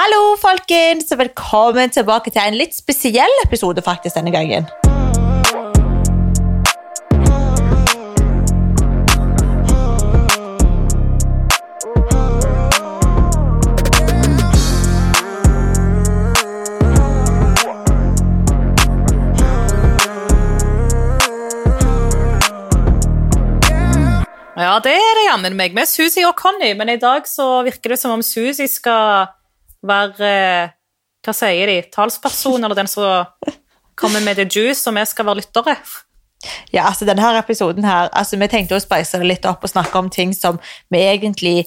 Hallo, folkens, og velkommen tilbake til en litt spesiell episode faktisk denne gangen. Ja, det er det jammen meg med Susi og Conny, men i dag så virker det som om Susi skal være eh, Hva sier de? Talsperson, eller den som kommer med the juice, og vi skal være lyttere. Ja, altså denne episoden her, altså vi tenkte å speise det litt opp og snakke om ting som vi egentlig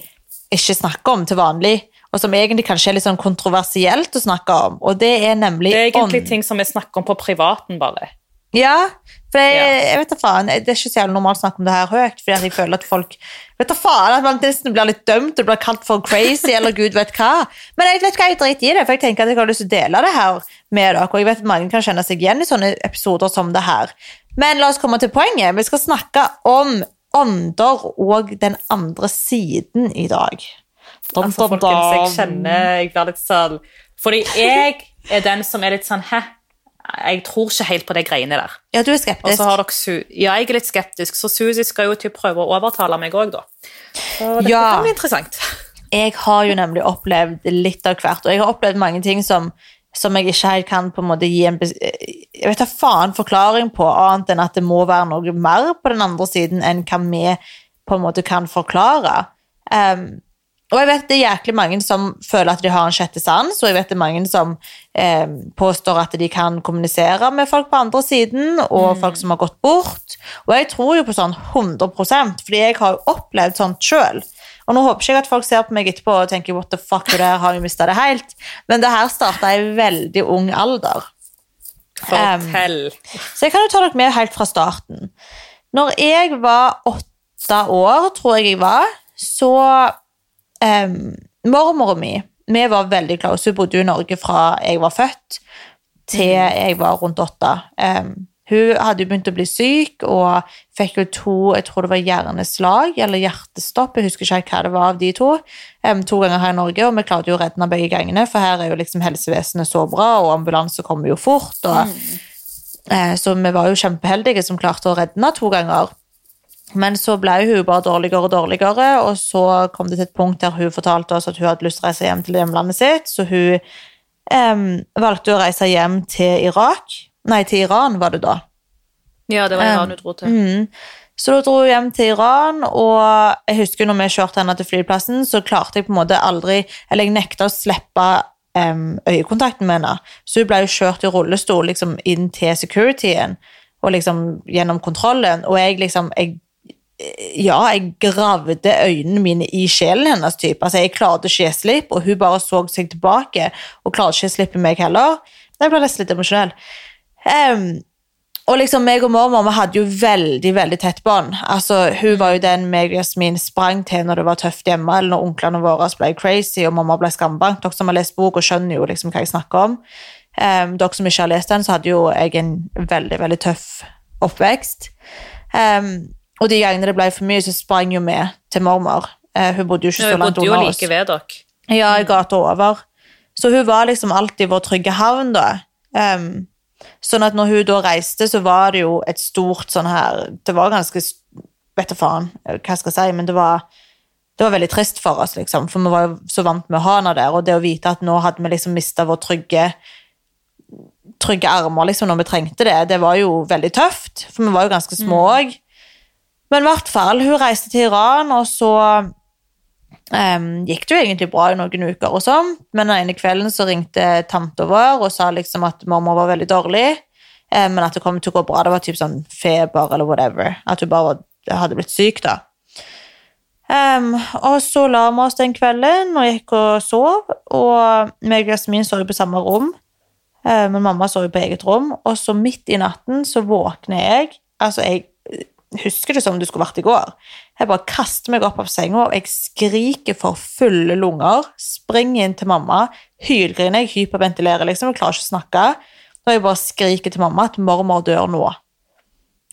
ikke snakker om til vanlig, og som egentlig kanskje er litt sånn kontroversielt å snakke om, og det er nemlig Det er egentlig ånd. ting som vi snakker om på privaten, bare. Ja, for jeg, Ja. jeg vet da faen, det er ikke så jævlig normalt å snakke om det her høyt, fordi at jeg føler at folk, vet da faen, at man nesten blir litt dømt og blir kalt for crazy, eller gud vet hva. Men jeg vet hva, jeg driter i det, for jeg tenker at jeg har lyst til å dele det her med dere, og jeg vet at mange kan kjenne seg igjen i sånne episoder som det her. Men la oss komme til poenget. Vi skal snakke om ånder og den andre siden i dag. Dom, Altså, folkens, jeg kjenner jeg blir litt sånn Fordi jeg er den som er litt sånn Hæ? Jeg tror ikke helt på de greiene der. Ja, du er skeptisk. så har dere Ja, jeg er litt skeptisk, så Susi skal jo til prøve å overtale meg òg, da. Så dette Ja. kan bli interessant. jeg har jo nemlig opplevd litt av hvert, og jeg har opplevd mange ting som, som jeg ikke helt kan på en måte gi en jeg vet da faen forklaring på, annet enn at det må være noe mer på den andre siden enn hva vi på en måte kan forklare. Um, og jeg vet det er jæklig mange som føler at de har en sjette sans, og jeg vet det er mange som eh, påstår at de kan kommunisere med folk på andre siden, og folk som har gått bort. Og jeg tror jo på sånn 100% fordi jeg har jo opplevd sånt sjøl. Og nå håper ikke jeg at folk ser på meg etterpå og tenker what the fuck, det der har vi mista det helt. Men det her starta i veldig ung alder. Fortell. Så jeg kan jo ta dere med helt fra starten. Når jeg var åtte år, tror jeg jeg var, så um, Mormora mi Vi var veldig close. Hun bodde i Norge fra jeg var født til jeg var rundt åtte. Um, hun hadde jo begynt å bli syk og fikk jo to jeg tror det var hjerneslag eller hjertestopp. Jeg husker ikke hva det var av de to. Um, to ganger her i Norge, og vi klarte jo å redde henne begge gangene, for her er jo liksom helsevesenet så bra, og ambulanse kommer jo fort. og Eh, Så vi var jo kjempeheldige som klarte å redde henne to ganger. Men så ble hun bare dårligere og dårligere, og så kom det til et punkt der hun fortalte oss at hun hadde lyst til å reise hjem til hjemlandet sitt, så hun um, valgte å reise hjem til Irak. Nei, til Iran var det da. Ja, det var Um, Iran hun dro til. Mm. Så da dro hun hjem til Iran, og jeg husker når vi kjørte henne til flyplassen, så klarte jeg på en måte aldri Eller jeg nekta å slippe um, øyekontakten med henne. Så hun ble jo kjørt i rullestol liksom inn til securityen og liksom gjennom kontrollen, og jeg liksom jeg, Ja, jeg gravde øynene mine i sjelen hennes, type. Altså, jeg klarte ikke å gi slipp, og hun bare så seg tilbake og klarte ikke å slippe meg heller. Jeg ble nesten litt emosjonell. Um, og liksom meg og mormor vi hadde jo veldig veldig tett bånd. Altså, hun var jo den meg og Jasmin sprang til når det var tøft hjemme, eller når onklene våre ble crazy og mamma ble skambank. Dere som har lest bok og skjønner jo liksom hva jeg snakker om. Um, dere som ikke har lest den, så hadde jo jeg en veldig veldig tøff oppvekst. Em, og de gangene det ble for mye, så sprang jo vi til mormor. Eh, hun bodde jo ikke så oss. langt bodde jo like ved dere. Ja, i gata over. Så hun var liksom alltid vår trygge havn, da. Um, sånn at når hun da reiste, så var det jo et stort sånn her Det var ganske Vet du faen hva jeg skal si, men det var det var veldig trist for oss, liksom, for vi var jo så vant med å ha henne der. Og det å vite at nå hadde vi liksom mista vår trygge trygge armer liksom, når vi trengte det, det var jo veldig tøft, for vi var jo ganske små òg. Men i hvert fall, hun reiste til Iran, og så um, gikk det jo egentlig bra i noen uker, og sånn, men den ene kvelden så ringte tante vår og sa liksom at mamma var veldig dårlig, um, men at det kom til å gå bra. Det var typ sånn feber eller whatever. At hun bare var, hadde blitt syk, da. Um, og så la vi oss den kvelden og gikk og sov, og meg og Jasmin jo på samme rom, eh, men mamma sov på eget rom, og så midt i natten så våkner jeg, altså jeg husker det som det skulle vært i går. Jeg bare kaster meg opp av senga, og jeg skriker for fulle lunger, springer inn til mamma, hylgriner, jeg hyperventilerer liksom, jeg klarer ikke å snakke, og jeg bare skriker til mamma at mormor dør nå.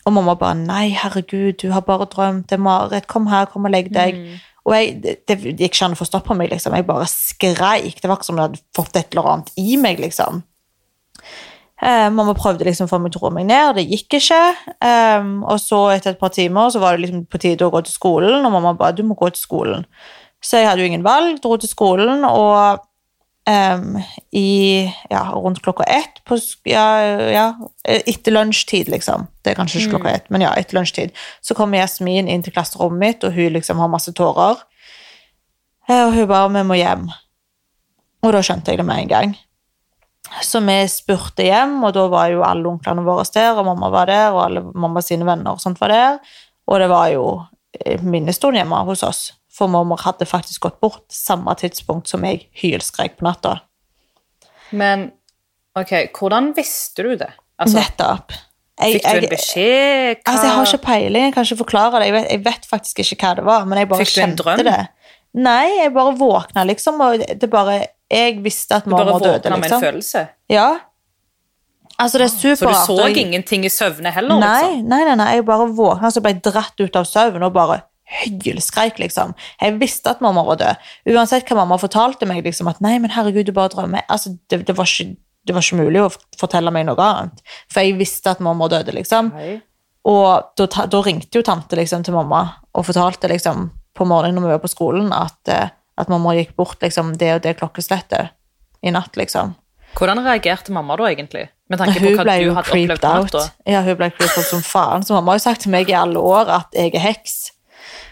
Og mamma bare, nei, herregud, du har bare drømt, det er mareritt, kom her, kom og legg deg. Og jeg, det, det gikk ikke an å få stopp på meg, liksom. Jeg bare skreik. Det var ikke som om jeg hadde fått et eller annet i meg, liksom. Eh, mamma prøvde liksom å få meg til å roe meg ned, det gikk ikke. Um, og så etter et par timer så var det liksom på tide å gå til skolen, og mamma ba du må gå til skolen. Så jeg hadde jo ingen valg, dro til skolen, og um, i ja, rundt klokka ett på, ja, ja, etter lunsjtid, liksom. Det er kanskje ikke klokka ett, men ja, etter lunsjtid. Så kommer Jasmin inn til klasserommet mitt, og hun liksom har masse tårer. Eh, og hun bare 'Vi må hjem'. Og da skjønte jeg det med en gang. Så vi spurte hjem, og da var jo alle onklene våre der, og mamma var der, og alle mamma sine venner og sånt var der. Og det var jo minnestund hjemme hos oss, for mormor hadde faktisk gått bort samme tidspunkt som jeg hylskrek på natta. Men ok, hvordan visste du det? Altså, Nettopp. Jeg, fikk du en beskjed? Hva? Altså, jeg har ikke peiling, jeg kan ikke forklare det. Jeg vet, jeg vet faktisk ikke hva det var, men jeg bare Fikk du en kjente drøm? det. Nei, jeg bare våkna, liksom, og det bare Jeg visste at mamma døde. Du bare våkna med en liksom. følelse? Ja. Altså, det er superart. Så du så jeg- ingenting i søvne heller? Nei, liksom? nei, nei, nei, jeg bare våkna så ble jeg dratt ut av søvn og bare hylskreik, liksom. Jeg visste at mamma var død. Uansett hva mamma fortalte meg, liksom, at nei, men herregud, du bare drømmer. Altså, det, det, var ikke, det var ikke mulig å fortelle meg noe annet. For jeg visste at mamma døde, liksom. Nei. Og da, da ringte jo tante liksom, til mamma og fortalte liksom, på morgenen når vi var på skolen, at, eh, at mamma gikk bort liksom, det og det klokkeslettet i natt, liksom. Hvordan reagerte mamma da, egentlig? Med tanke på hva du hadde opplevd på out. Ja, hun ble creeped out som faen. Så mamma har jo sagt til meg i alle år at jeg er heks.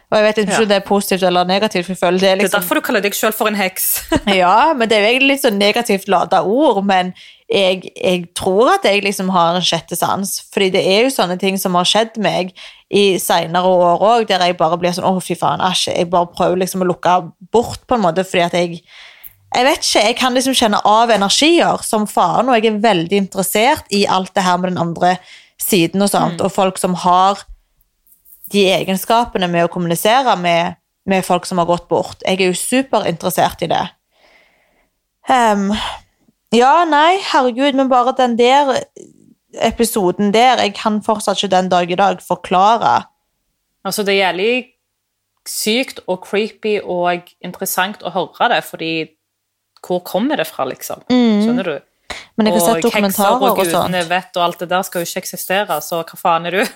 Og jeg vet ikke Ja. om det er positivt eller negativt, for jeg føler det er liksom... Det er liksom derfor du kaller deg sjøl for en heks. Ja, men det er jo egentlig litt sånn negativt lada ord, men jeg, jeg tror at jeg liksom har en sjette sans. Fordi det er jo sånne ting som har skjedd meg i seinere år òg, der jeg bare blir sånn Å, fy faen, æsj. Jeg bare prøver liksom å lukke bort, på en måte, fordi at jeg jeg vet ikke, jeg kan liksom kjenne av energier som faen, og jeg er veldig interessert i alt det her med den andre siden og sånt, og folk som har de egenskapene med å kommunisere med, med folk som har gått bort. Jeg er jo superinteressert i det. Ehm, ja, nei, herregud, men bare den der episoden der, jeg kan fortsatt ikke den dag i dag forklare. Altså, det er jævlig sykt og creepy og interessant å høre det, fordi hvor kommer det fra, liksom? Skjønner du? Men jeg har sett dokumentarer og og gudene vet, og alt det der skal jo ikke eksistere, så hva faen er du?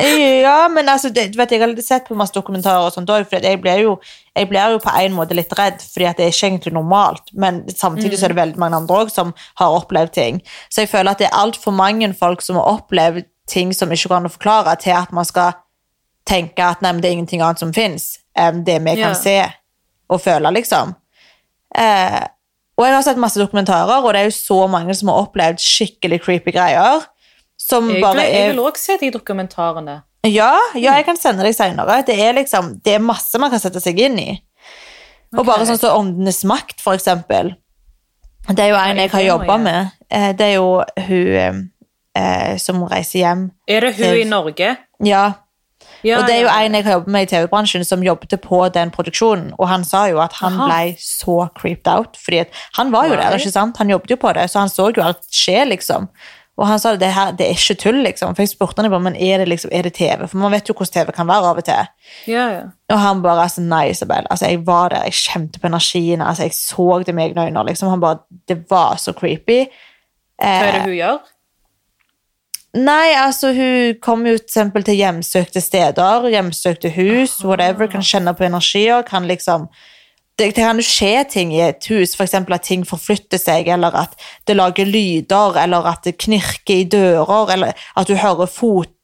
Ja, men altså, det, vet, jeg har sett på masse dokumentarer og sånt også, for jeg blir jo, jeg blir jo på en måte litt redd, fordi at det er ikke egentlig normalt, men samtidig så er det veldig mange andre også som har opplevd ting. Så jeg føler at det er alt for mange folk som har opplevd ting som ikke går an å forklare, til at man skal tenke at nei, men det er ingenting annet som finnes, enn det vi kan Ja. se og føle, liksom. Eh, og jeg har sett masse dokumentarer, og det er jo så mange som har opplevd skikkelig creepy greier, som Jeg, bare jeg er vil også se de dokumentarene. ja, ja, jeg kan sende deg senere. Det liksom, det er masse man kan sette seg inn i. Og bare sånn som Åndenes makt, for eksempel. Det er jo en jeg har jobba med. Eh, Det er jo hun eh, som reiser hjem. Er det hun til... i Norge? Ja, Ja, og det er jo en jeg har jobbet med i TV-bransjen, som jobbet på den produksjonen, og han sa jo at han Aha. ble så creeped out, fordi han var jo der, ikke sant? Han jobbet jo på det, så han så jo alt skje, liksom. Og han sa det her, det er ikke tull, liksom. For jeg spurte han bare, men er det liksom, er det TV? For man vet jo hvordan TV kan være av og til. Ja, ja. Og han bare altså, Nei, Isabel. Altså, jeg var der, jeg kjente på energien. Altså, jeg så det med egne øyne. Liksom. Han bare Det var så creepy. Hva er det Eh, hun gjør? nei, altså, hun kommer jo til eksempel til hjemsøkte steder, hjemsøkte hus, whatever. Kan kjenne på energier. Kan liksom det, det kan jo skje ting i et hus, f.eks. at ting forflytter seg, eller at det lager lyder, eller at det knirker i dører, eller at du hører fot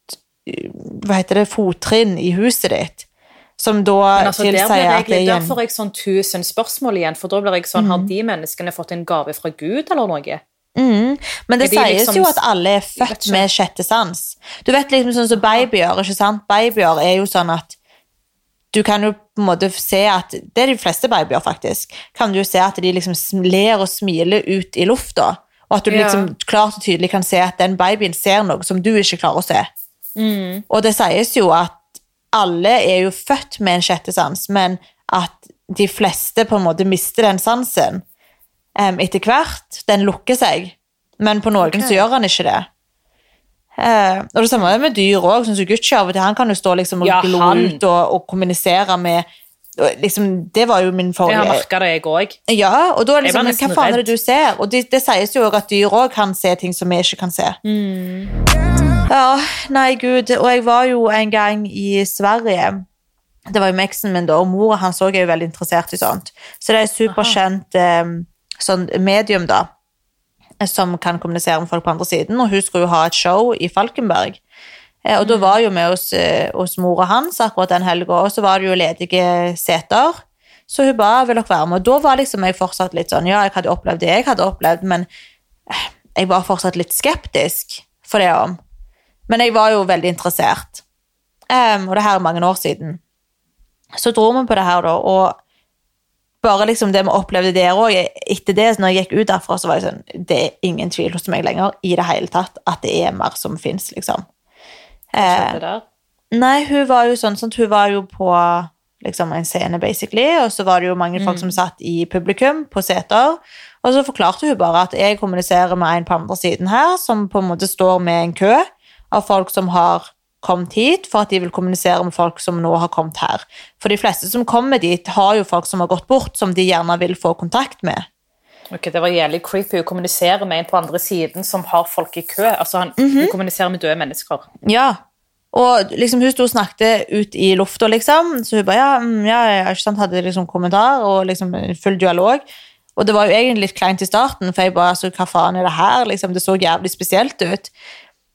Hva heter det? Fottrinn i huset ditt. Som da altså, tilsier at det er der får jeg sånn tusen spørsmål igjen, for da blir jeg sånn, Mm. har de menneskene fått en gave fra Gud eller noe? Mm. Men det de sies liksom- jo at alle er født med sjette sans. Du vet liksom sånn som babyer, ikke sant? Babyer er jo sånn at du kan jo på en måte se at Det er de fleste babyer, faktisk. Kan du se at de liksom ler og smiler ut i lufta. Og at du Ja. liksom klart og tydelig kan se at den babyen ser noe som du ikke klarer å se. Mm. Og det sies jo at alle er jo født med en sjette sans, men at de fleste på en måte mister den sansen um, etter hvert. Den lukker seg, men på noen okay. så gjør han ikke det. Eh, og det samme med dyr òg. Gucci av og til, han kan jo stå liksom og Ja, glo ut og, og kommunisere med og liksom, det var jo min Jeg har forrige merka det, jeg òg. Ja, og da er det liksom, hva faen er det du ser? Og det, det sies jo at dyr også kan se ting som vi ikke kan se. Ja, nei gud, og jeg var jo en gang i Sverige, det var jo med eksen min da, og mora hans også er jo veldig interessert i sånt. Så det er superkjent eh, sånn medium da, som kan kommunisere med folk på andre siden, og hun skulle jo ha et show i Falkenberg. Eh, og da var jo vi hos, eh, hos mor og hans akkurat den helga, og så var det jo ledige seter. Så hun ba vil dere være med, og da var liksom jeg fortsatt litt sånn, ja, jeg hadde opplevd det jeg hadde opplevd, men eh, jeg var fortsatt litt skeptisk for det om. Men jeg var jo veldig interessert. Um, og det her er mange år siden. Så dro vi på det her, da, og bare liksom det vi opplevde der òg Etter det, når jeg gikk ut derfra, så var jeg sånn Det er ingen tvil hos meg lenger i det hele tatt at det er mer som fins, liksom. Eh, Skjedde der. Nei, hun var jo sånn, sånn Hun var jo på liksom en scene, basically, og så var det jo mange folk som satt i publikum på seter. Og så forklarte hun bare at jeg kommuniserer med en på andre siden her, som på en måte står med en kø av folk som har kommet hit, for at de vil kommunisere med folk som nå har kommet her. For de fleste som kommer dit, har jo folk som har gått bort, som de gjerne vil få kontakt med. Ok, Det var jævlig creepy. å kommunisere med en på andre siden som har folk i kø. Altså, han, mm -hmm. kommuniserer med døde mennesker. Ja. Og liksom, hun sto og snakket ut i lufta, liksom. Så hun bare ja, mm, ja, ja, ikke sant, hadde liksom kommentar og liksom full dialog. Og det var jo egentlig litt kleint i starten, for jeg bare altså, hva faen er det her? Liksom, det så jævlig spesielt ut.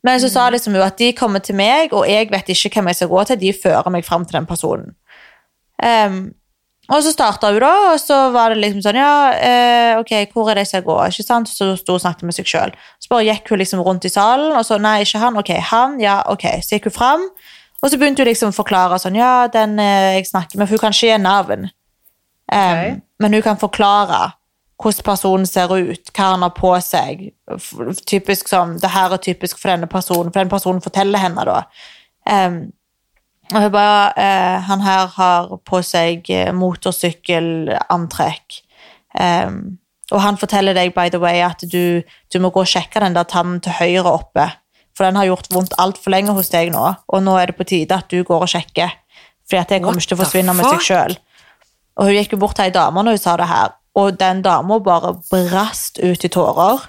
Men så sa liksom hun at de kommer til meg, og jeg vet ikke hvem jeg skal gå til. De fører meg fram til den personen. Um, og så starta hun, da, og så var det liksom sånn Ja, eh, ok, hvor er det jeg skal gå? Ikke sant? Så sto hun og snakket med seg sjøl. Så bare gikk hun liksom rundt i salen, og så Nei, ikke han. Ok, han. Ja, ok. Så gikk hun fram, og så begynte hun liksom å forklare sånn Ja, den eh, jeg snakker med, for hun kan ikke gi navn. um, okay. Men hun kan forklare hvordan personen ser ut, hva han har på seg. Typisk som Det her er typisk for denne personen, for den personen forteller henne, da. Um, og hun bare uh, Han her har på seg eh, motorsykkelantrekk. Um, og han forteller deg, by the way, at du, du må gå og sjekke den der tannen til høyre oppe. For den har gjort vondt altfor lenge hos deg nå, og nå er det på tide at du går og sjekker. Fordi at det kommer ikke til å forsvinne med seg sjøl. Og hun gikk jo bort til ei dame når hun sa det her, og den dama bare brast ut i tårer.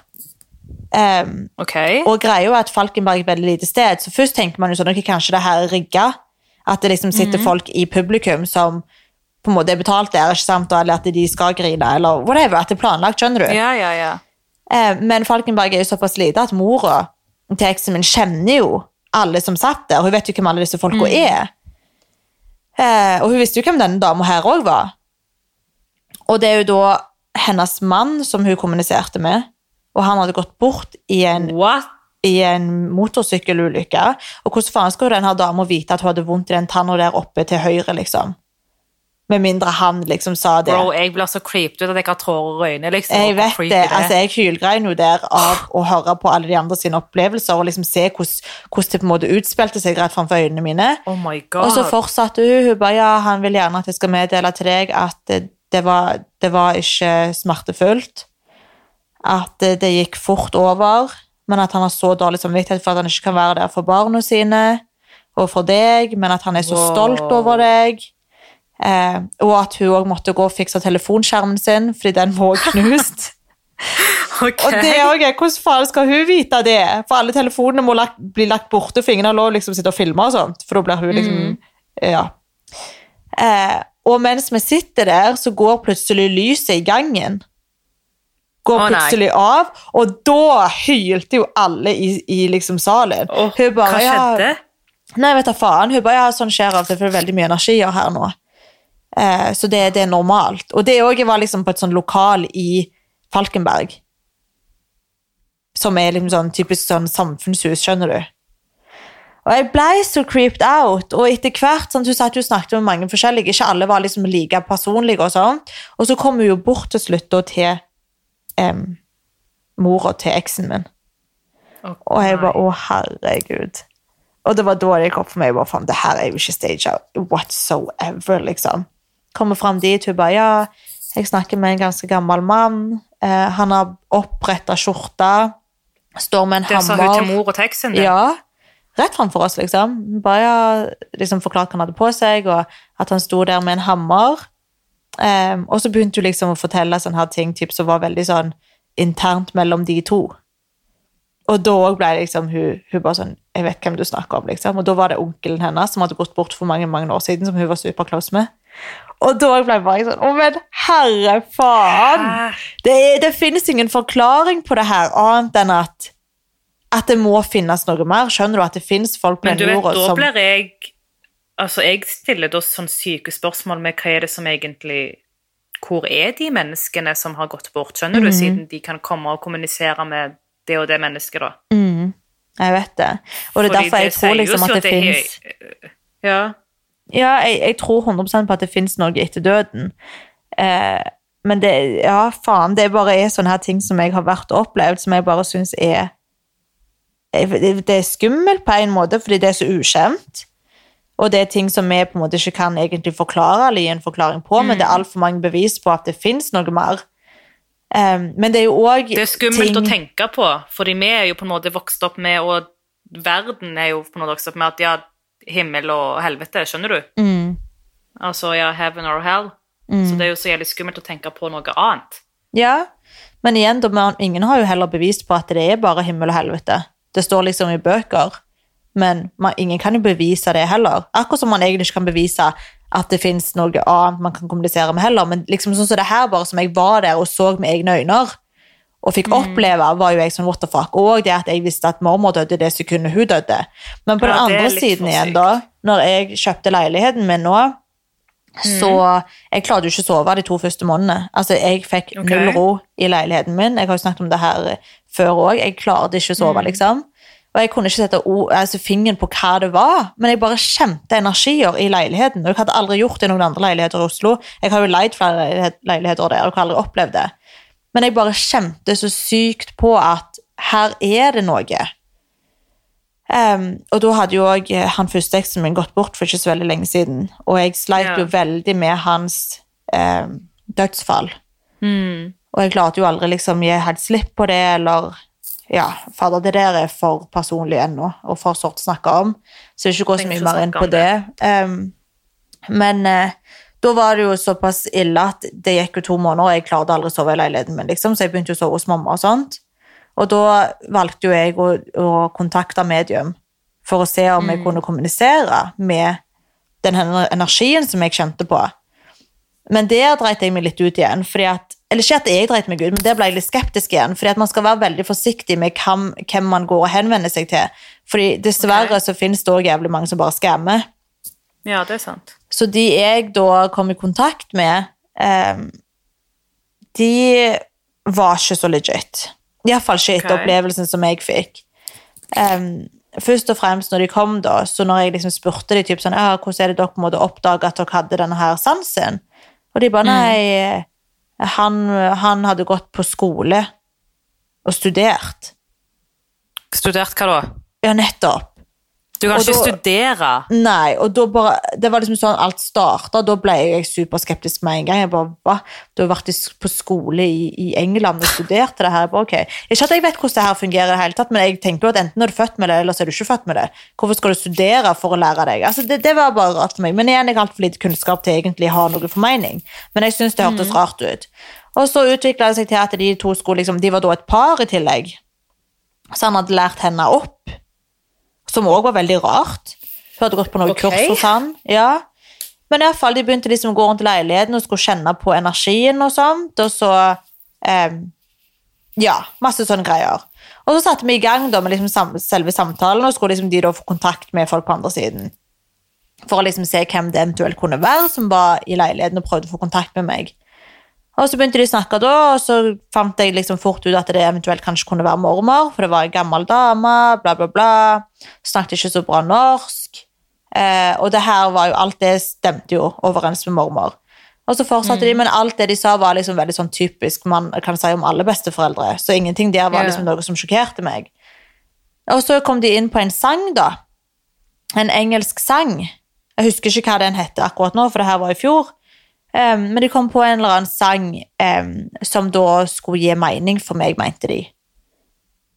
Um, okay. og greia er at Falkenberg er et veldig lite sted, så først tenker man jo sånn, ok, kanskje det her er rigga, at det liksom sitter folk i publikum som på en måte er betalt der, ikke sant, eller at de skal grine, eller whatever, at det er planlagt, skjønner du? Ja, ja, ja. Um, men Falkenberg er jo såpass lite at mora til eksen min kjenner jo alle som satt der, hun vet jo hvem alle disse folka er. Uh, og hun visste jo hvem denne dama her òg var. Og det er jo da hennes mann som hun kommuniserte med, og han hadde gått bort i en What? i en motorsykkelulykke. Og hvordan faen skal denne dama vite at hun hadde vondt i den tanna der oppe til høyre, liksom? Med mindre han liksom sa det. Bro, jeg blir så creeped ut at jeg har tårer i øynene. liksom. jeg vet det. Altså, jeg hylgrein jo der av å høre på alle de andre sine opplevelser og liksom se hvordan, hvordan det på en måte utspilte seg rett framfor øynene mine. Oh my god. Og så fortsatte hun. Hun bare ja, han vil gjerne at jeg skal meddele til deg at det, var, det var ikke smertefullt. At det, det gikk fort over, men at han har så dårlig samvittighet for at han ikke kan være der for barna sine og for deg, men at han er så Wow. stolt over deg. Eh, og at hun òg måtte gå og fikse telefonskjermen sin, fordi den var knust. okay. Og det er også, Hvordan faen skal hun vite det? For alle telefonene må lagt, bli lagt borte, for ingen har lov liksom sitte og filme og sånt. For da blir hun liksom Ja. Eh, og mens vi sitter der, så går plutselig lyset i gangen. Går Å, nei. plutselig av, og da hylte jo alle i, i liksom salen. Åh, bare, hva ja, skjedde? Nei, vet da faen. Hun bare, ja, sånn skjer av og til, for det er veldig mye energier her nå. Eh, så det, det er normalt. Og det òg var liksom på et sånn lokal i Falkenberg. Som er liksom sånn typisk sånn samfunnshus, skjønner du. Og jeg blei så creeped out, og etter hvert sånn, Hun satt jo snakket med mange forskjellige, ikke alle var liksom like personlige og sånn. Og så kom hun jo bort til slutt da til um, mora til eksen min. Okay. Og jeg bare, å herregud. Og det var da det gikk opp for meg, bare faen, det her er jo ikke staged whatsoever, liksom. Kommer frem dit, hun bare, ja, jeg snakker med en ganske gammel mann, eh, han har opprettet skjorta, står med en Det sa hun til mor og teksten din? Ja, rett framfor oss, liksom. Bare liksom forklart hva han hadde på seg, og at han sto der med en hammer. Um, og så begynte hun liksom å fortelle sånne her ting typ, som var veldig sånn internt mellom de to. Og da òg ble liksom hun, hun bare sånn Jeg vet hvem du snakker om, liksom. Og da var det onkelen hennes som hadde gått bort for mange mange år siden, som hun var superclose med. Og da ble jeg bare sånn Å, men herre faen! Det, det finnes ingen forklaring på det her, annet enn at at det må finnes noe mer. Skjønner du at det finnes folk på Men du den vet, da blir jeg Altså, jeg stiller da sånn syke spørsmål med hva er det som egentlig Hvor er de menneskene som har gått bort, skjønner Mhm. du, siden de kan komme og kommunisere med det og det mennesket, da? mm, Jeg vet det. Og det er Fordi derfor jeg tror liksom at det det finnes Ja. Ja, jeg, jeg tror 100% på at det finnes noe etter døden. Eh, men det Ja, faen. Det bare er sånne her ting som jeg har vært og opplevd, som jeg bare syns er det, det er skummelt på en måte, fordi det er så ukjent. Og det er ting som vi på en måte ikke kan egentlig forklare eller gi en forklaring på, men det er altfor mange bevis på at det fins noe mer. Um, men det er jo òg Det er skummelt å tenke på, fordi vi er jo på en måte vokst opp med, og verden er jo på en måte vokst opp med at ja, himmel og helvete, skjønner du? Mm, Altså ja, heaven or hell. Så det er jo så jævlig skummelt å tenke på noe annet. Ja, men igjen, ingen har jo heller bevist på at det er bare himmel og helvete. Det står liksom i bøker, men man, ingen kan jo bevise det heller. Akkurat som man egentlig ikke kan bevise at det finnes noe annet man kan kommunisere med heller, men liksom sånn som det her bare, som jeg var der og så med egne øyne, og fikk oppleve, var jo jeg sånn, what the fuck, og det at jeg visste at mormor døde det sekundet hun døde. Men på Ja, den andre siden igjen da, når jeg kjøpte leiligheten min nå, så jeg klarte jo ikke å sove de to første månedene. Altså, jeg fikk okay. null ro i leiligheten min. Jeg har jo snakket om det her eh, før òg. Jeg klarte ikke å sove, liksom. Og jeg kunne ikke sette altså, fingeren på hva det var, men jeg bare kjente energier i leiligheten. Og jeg hadde aldri gjort det i noen andre leiligheter i Oslo. Jeg har jo leid flere leiligheter der og har aldri opplevd det. Men jeg bare kjente så sykt på at her er det noe. Em, og da hadde jo òg han første eksen min gått bort for ikke så veldig lenge siden. Og jeg sleit Ja. jo veldig med hans um, dødsfall. Mm. Og jeg klarte jo aldri liksom gi helt slipp på det, eller Ja, fader, det der er for personlig ennå, og for sårt snakke om, så jeg vil ikke gå så mye mer inn på det. det. Um, men uh, da var det jo såpass ille at det gikk jo to måneder, og jeg klarte aldri å sove i leiligheten min, liksom, så jeg begynte jo å sove hos mamma og sånt. Og da valgte jo jeg å, å kontakte medium for å se om jeg kunne kommunisere med den energien som jeg kjente på. Men der dreit jeg meg litt ut igjen. At, eller ikke at jeg dreit meg ut, men der ble jeg litt skeptisk igjen. fordi at man skal være veldig forsiktig med hvem, hvem man går og henvender seg til. Fordi dessverre okay. så finnes det også jævlig mange som bare skammer. Ja, det er sant. Så de jeg da kom i kontakt med, eh, de var ikke så legit. Iallfall ikke okay. Ok. opplevelsen som jeg fikk. Um, først og fremst når de kom, da, så når jeg liksom spurte de typ sånn, ja, hvordan er det dere måtte oppdage at dere hadde denne her sansen? Og de bare nei, han, han hadde gått på skole og studert. Studert hva da? Ja, nettopp. Du kan Og ikke da- studere. Nei, og da bare, det var liksom sånn alt startet, da ble jeg superskeptisk med en gang. Jeg bare, hva? Du har vært på skole i, i England og studerte det her. Jeg bare, ok. Ikke at jeg vet hvordan det her fungerer i det hele tatt, men jeg tenker jo at enten er du født med det, eller så er du ikke født med det. Hvorfor skal du studere for å lære deg? Altså, det, det var bare rart for meg. Men igjen, jeg har altfor lite kunnskap til egentlig å ha noe formening. Men jeg synes det hørtes rart ut. Og så utviklet det seg til at de to skulle liksom, de var da et par i tillegg. Så han hadde lært henne opp, som også var veldig rart. Hun hadde gått på noe okay. kurs hos han. Ja. Men fall, de begynte liksom å gå rundt i leiligheten og skulle kjenne på energien og sånt, og så eh, Ja, masse sånne greier. Og så satte vi i gang da med liksom sam selve samtalen, og skulle liksom de da få kontakt med folk på andre siden. For å liksom se hvem det eventuelt kunne være som var i leiligheten og prøvde å få kontakt med meg. Og så begynte de å snakke da, og så fant jeg liksom fort ut at det eventuelt kanskje kunne være mormor, for det var en gammel dame, bla, bla, bla. Snakket ikke så bra norsk. Eh, og det her var jo, alt det stemte jo overens med mormor. Og så fortsatte de, men alt det de sa var liksom veldig sånn typisk man kan si om alle besteforeldre, så ingenting der var liksom yeah. noe som sjokkerte meg. Og så kom de inn på en sang da, en engelsk sang. Jeg husker ikke hva den hette akkurat nå, for det her var i fjor. Em, men de kom på en eller annen sang um, som da skulle gi mening for meg, mente de.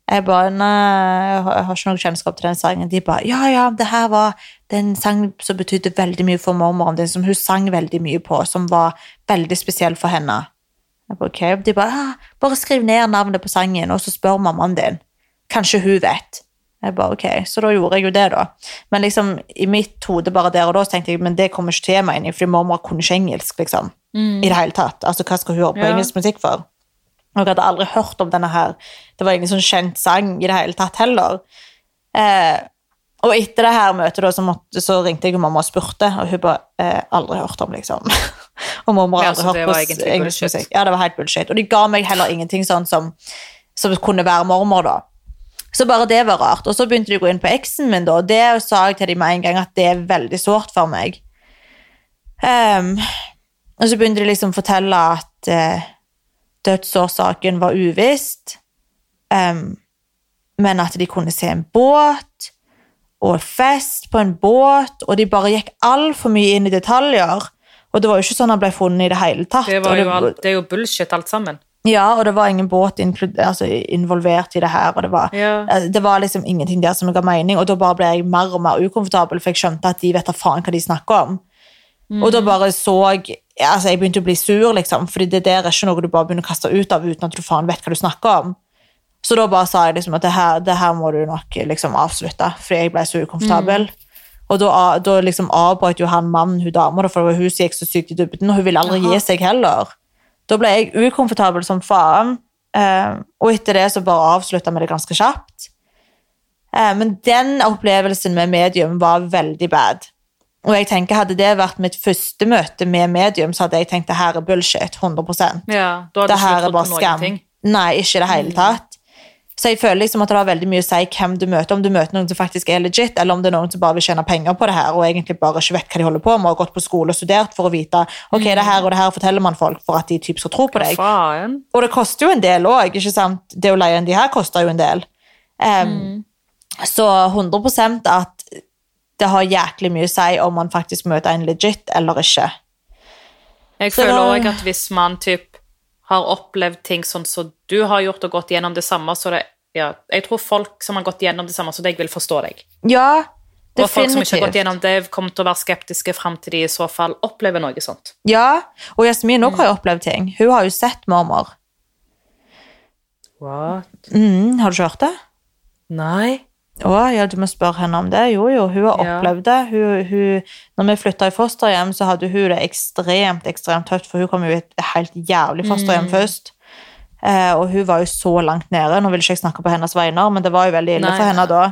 Jeg bare Nei, jeg har ikke noe kjennskap til den sangen. De bare Ja, ja, det her var den sangen som betydde veldig mye for mormoren din, som hun sang veldig mye på, som var veldig spesiell for henne. Jeg bare, okay. De bare ah, Bare skriv ned navnet på sangen, og så spør mammaen din. Kanskje hun vet. Jeg bare, ok, Så da gjorde jeg jo det, da. Men liksom, i mitt hode bare der og da så tenkte jeg men det kommer ikke til meg inn i fordi mormor kunne ikke engelsk. liksom, i det hele tatt. Altså, Hva skal hun høre på Ja. engelsk musikk for? Og jeg hadde aldri hørt om denne her. Det var ingen sånn kjent sang i det hele tatt heller. Eh, og etter det her møtet da, så, måtte, så ringte jeg mamma og spurte, og hun bare eh, aldri hørt om, liksom. og mamma har Ja, aldri så hørt på engelsk musikk. Ja, det var helt bullshit. Og de ga meg heller ingenting sånn som, som kunne være mormor, da. Så bare det var rart. Og så begynte de å gå inn på eksen min, da, og det sa jeg til dem med en gang at det er veldig sårt for meg. Um, og så begynte de liksom å fortelle at uh, dødsårsaken var uvisst, um, men at de kunne se en båt og fest på en båt, og de bare gikk altfor mye inn i detaljer. Og det var jo ikke sånn han ble funnet i det hele tatt. Det, var det, jo alt, det er jo bullshit, alt sammen. Ja, og det var ingen båt altså, involvert i det her, og det var, Ja. eh, det var liksom ingenting der som ga mening, og da bare ble jeg mer og mer ukomfortabel, for jeg skjønte at de vet da faen hva de snakker om. Og da bare så jeg altså Jeg begynte å bli sur, liksom, fordi det der er ikke noe du bare begynner å kaste ut av uten at du faen vet hva du snakker om. Så da bare sa jeg liksom at det her, det her må du nok liksom avslutte, fordi jeg ble så ukomfortabel. Og da, da liksom avbrøt jo han mannen hun dama, for det var hun som gikk så sykt i dybden, og hun ville aldri Jaha. gi seg heller. Da ble jeg ukomfortabel som faen, eh, og etter det så bare avslutta vi det ganske kjapt. Eh, men den opplevelsen med medium var veldig bad. Og jeg tenker Hadde det vært mitt første møte med medium, så hadde jeg tenkt det her er bullshit. 100 Ja, Det her er bare skam. Nei, ikke i det hele tatt. Så jeg føler liksom at det har veldig mye å si hvem du møter, om du møter noen som faktisk er legit, eller om det er noen som bare vil tjene penger på det her, og egentlig bare ikke vet hva de holder på med, og har gått på skole og studert for å vite ok, det her og det her forteller man folk for at de typ skal tro på deg. Og det koster jo en del òg, ikke sant? Det å leie inn de her koster jo en del. Em, Så 100% at det har jæklig mye å si om man faktisk møter en legit eller ikke. Jeg Så føler òg at hvis man typ har opplevd ting sånn som du har gjort, og gått gjennom det samme, så det ja, Jeg tror folk som har gått gjennom det samme som deg, vil forstå deg. Ja, Og folk som ikke har gått gjennom det, kommer til å være skeptiske fram til de i så fall opplever noe sånt. Ja, og Jasmin også har jo opplevd ting. Hun har jo sett mormor. What? Mm, har du ikke hørt det? Nei. Å, ja, du må spørre henne om det. Jo, jo, hun har Ja. opplevd det. Hun, hun, når vi flytta i fosterhjem, så hadde hun det ekstremt ekstremt tøft, for hun kom jo i et helt jævlig fosterhjem først. Eh, og hun var jo så langt nede. Nå vil ikke jeg snakke på hennes vegne, men det var jo veldig ille Nei, for henne da.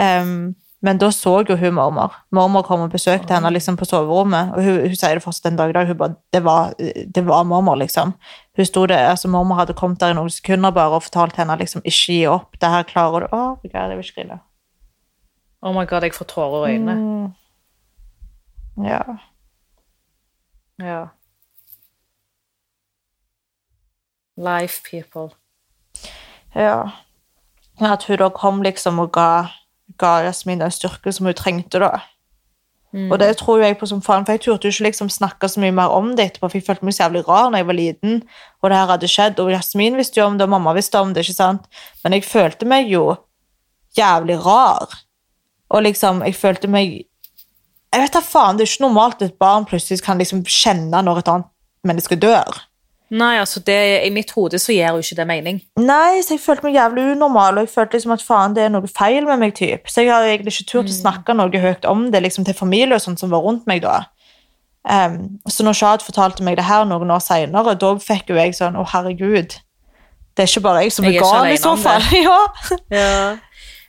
Um, men da så jo hun mormor. Mormor kom og besøkte henne liksom på soverommet, og hun, hun sier det fortsatt en dag i dag. Hun bare, det var, det var mormor, liksom. Hun sto det, altså Mormor hadde kommet der i noen sekunder bare og fortalt henne liksom ikke gi opp. Det her klarer du. Å, Gud, jeg vil ikke grine. Oh my god, jeg får tårer i øynene. Mm. Ja. Ja. Life people. ja. At hun da kom liksom og ga, ga Jasmin den styrken som hun trengte, da. Og det tror jeg på som faen, for jeg turte ikke liksom snakke så mye mer om det etterpå, for jeg følte meg så jævlig rar når jeg var liten, og det her hadde skjedd, og Jasmin visste jo om det, og mamma visste om det, ikke sant? Men jeg følte meg jo jævlig rar. Og liksom, jeg følte meg Jeg vet da faen, det er ikke normalt at et barn plutselig kan liksom kjenne når et annet menneske dør. Nei, altså, det, i mitt hode så gir jo ikke det mening. Nei, så jeg følte meg jævlig unormal, og jeg følte liksom at faen, det er noe feil med meg, typ. Så jeg har egentlig ikke turt å snakke noe høyt om det liksom til familie og sånt som var rundt meg da. Um, så når Shad fortalte meg det her noen år senere, da fikk jo jeg sånn, å herregud, det er ikke bare jeg som Jeg er gal i så fall. ja. Ja.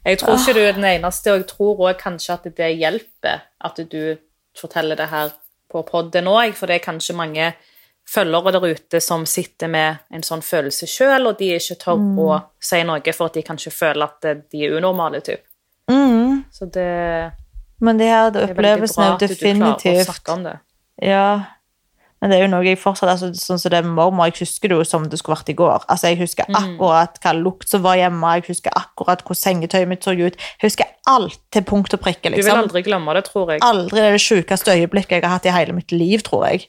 Jeg tror ikke du er den eneste, og jeg tror også kanskje at det hjelper at du forteller det her på podden òg, for det er kanskje mange følgere der ute som sitter med en sånn følelse sjøl, og de ikke tør å si noe for at de kanskje føler at de er unormale, typ. Mm, Så det, men det her, det er jo at du å snakke om det. Ja, men det er jo noe jeg fortsatt, altså, sånn som det med mormor, jeg husker det jo som det skulle vært i går. Altså, jeg husker Mm. akkurat hva lukt som var hjemme, jeg husker akkurat hvor sengetøyet mitt så ut. Jeg husker alt til punkt og prikke, Du vil liksom. aldri glemme det, tror jeg. Aldri det er det sjukeste øyeblikket jeg har hatt i hele mitt liv, tror jeg.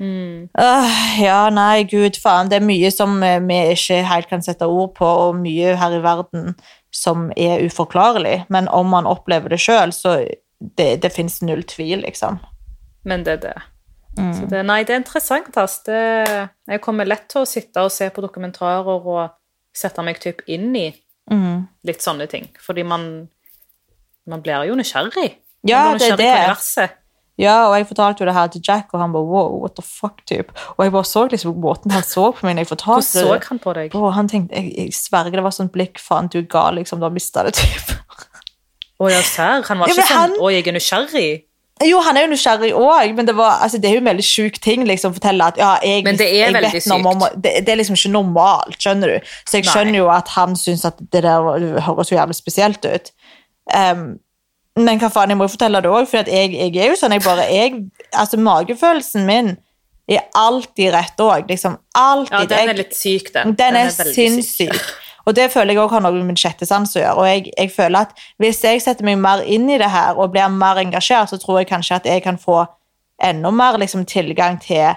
Øh, ja, nei, gud faen. Det er mye som eh, vi ikke helt kan sette ord på, og mye her i verden som er uforklarlig. Men om man opplever det sjøl, så det, det fins null tvil, liksom. Men det er det. Så det, nei, det er interessant. ass. Det, jeg kommer lett til å sitte og se på dokumentarer og sette meg typ inn i Mm. litt sånne ting. Fordi man, man blir jo nysgjerrig. Ja, man blir det er nysgjerrig på det. universet. Ja, og jeg fortalte jo det her til Jack, og han bare wow, what the fuck, typ. Og jeg bare så liksom måten han så på meg når jeg fortalte det. Hvor så han på deg? Og han tenkte, jeg, jeg sverger det var sånn blikk, faen, du er gal, liksom, du har mistet det, typ. Å ja, serr? Han var Ja, ikke men sånn 'Å, jeg er nysgjerrig'. Jo, han er jo nysgjerrig òg, men det, var, altså, det er jo en veldig sjuk ting liksom, fortelle at ja, jeg, Men det er veldig vet noe om- det, det er liksom ikke normalt, skjønner du? Så jeg Nei. skjønner jo at han syns at det der høres så jævlig spesielt ut. Em, men hva faen, jeg må jo fortelle det òg, for jeg, jeg er jo sånn jeg bare jeg, Altså, magefølelsen min er alltid rett òg. Liksom, alltid. Ja, den er litt syk, den. den er, er sinnssyk. Og det føler jeg også har noe med min sjette sans å gjøre. Og jeg, jeg føler at hvis jeg setter meg mer inn i det her og blir mer engasjert, så tror jeg kanskje at jeg kan få enda mer liksom, tilgang til,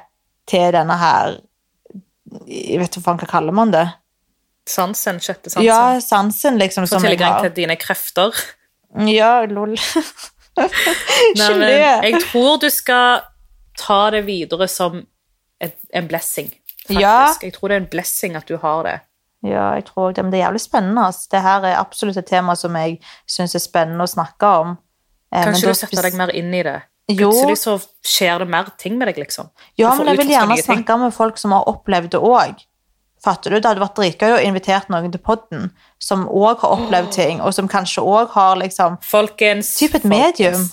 til denne her Jeg vet ikke faen hva kaller man det? Sansen, sjette sansen. Ja, sansen, liksom, Få tilgang til dine krefter. Ja, lol. Men jeg tror du skal ta det videre som et, en blessing, faktisk. Ja. Jeg tror det er en blessing at du har det. Ja, jeg tror det, men det er jævlig spennende. Altså. Det her er absolutt et tema som jeg syns er spennende å snakke om. Eh, Kanskje du setter deg mer inn i det. Jo. Plutselig så skjer det mer ting med deg, liksom. Ja, men jeg vil gjerne snakke med folk som har opplevd det òg. Fatter du? Det hadde vært dritgøy å invitere noen til podden som òg har opplevd ting, og som kanskje òg har liksom Folkens Typ et medium.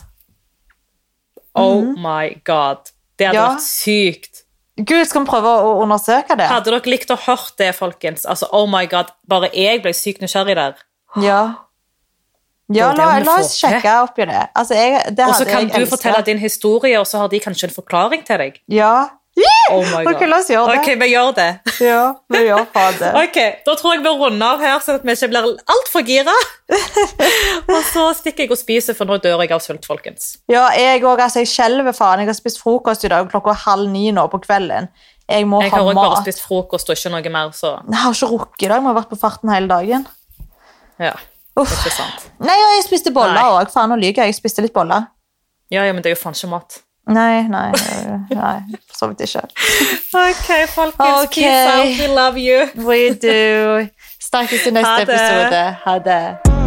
Oh my god. Det hadde Ja. vært sykt. Gud, skal vi prøve å undersøke det? Hadde dere likt å hørt det, folkens? Altså, oh my god, bare jeg ble sykt nysgjerrig der. Ja. Ja, la, la oss sjekke oppi det. Altså, jeg, det Og så kan du elsket. fortelle din historie, og så har de kanskje en forklaring til deg. Ja. Oh. Ok, la oss gjøre det. Ok, vi gjør det. Ja, vi gjør faen det. Ok, Da tror jeg vi runder av her, sånn at vi ikke blir altfor gira. og så stikker jeg og spiser, for nå dør jeg av sult, folkens. Ja, jeg òg. Altså, jeg skjelver faen. Jeg har spist frokost i dag klokka halv ni nå på kvelden. Jeg må Jeg ha har også bare spist frokost og ikke noe mer, så Jeg har ikke rukket i dag. Jeg må ha vært på farten hele dagen. ja. Uff. Ikke sant. Nei, og jeg spiste boller òg. Faen, nå lyver jeg. Jeg spiste litt boller. Ja, ja, men det er jo faen ikke mat. Nei, nei, nei, for så vidt ikke. Ok, folkens. Ok. Peace out. We love you. We do. Snakkes i neste episode. Ha det.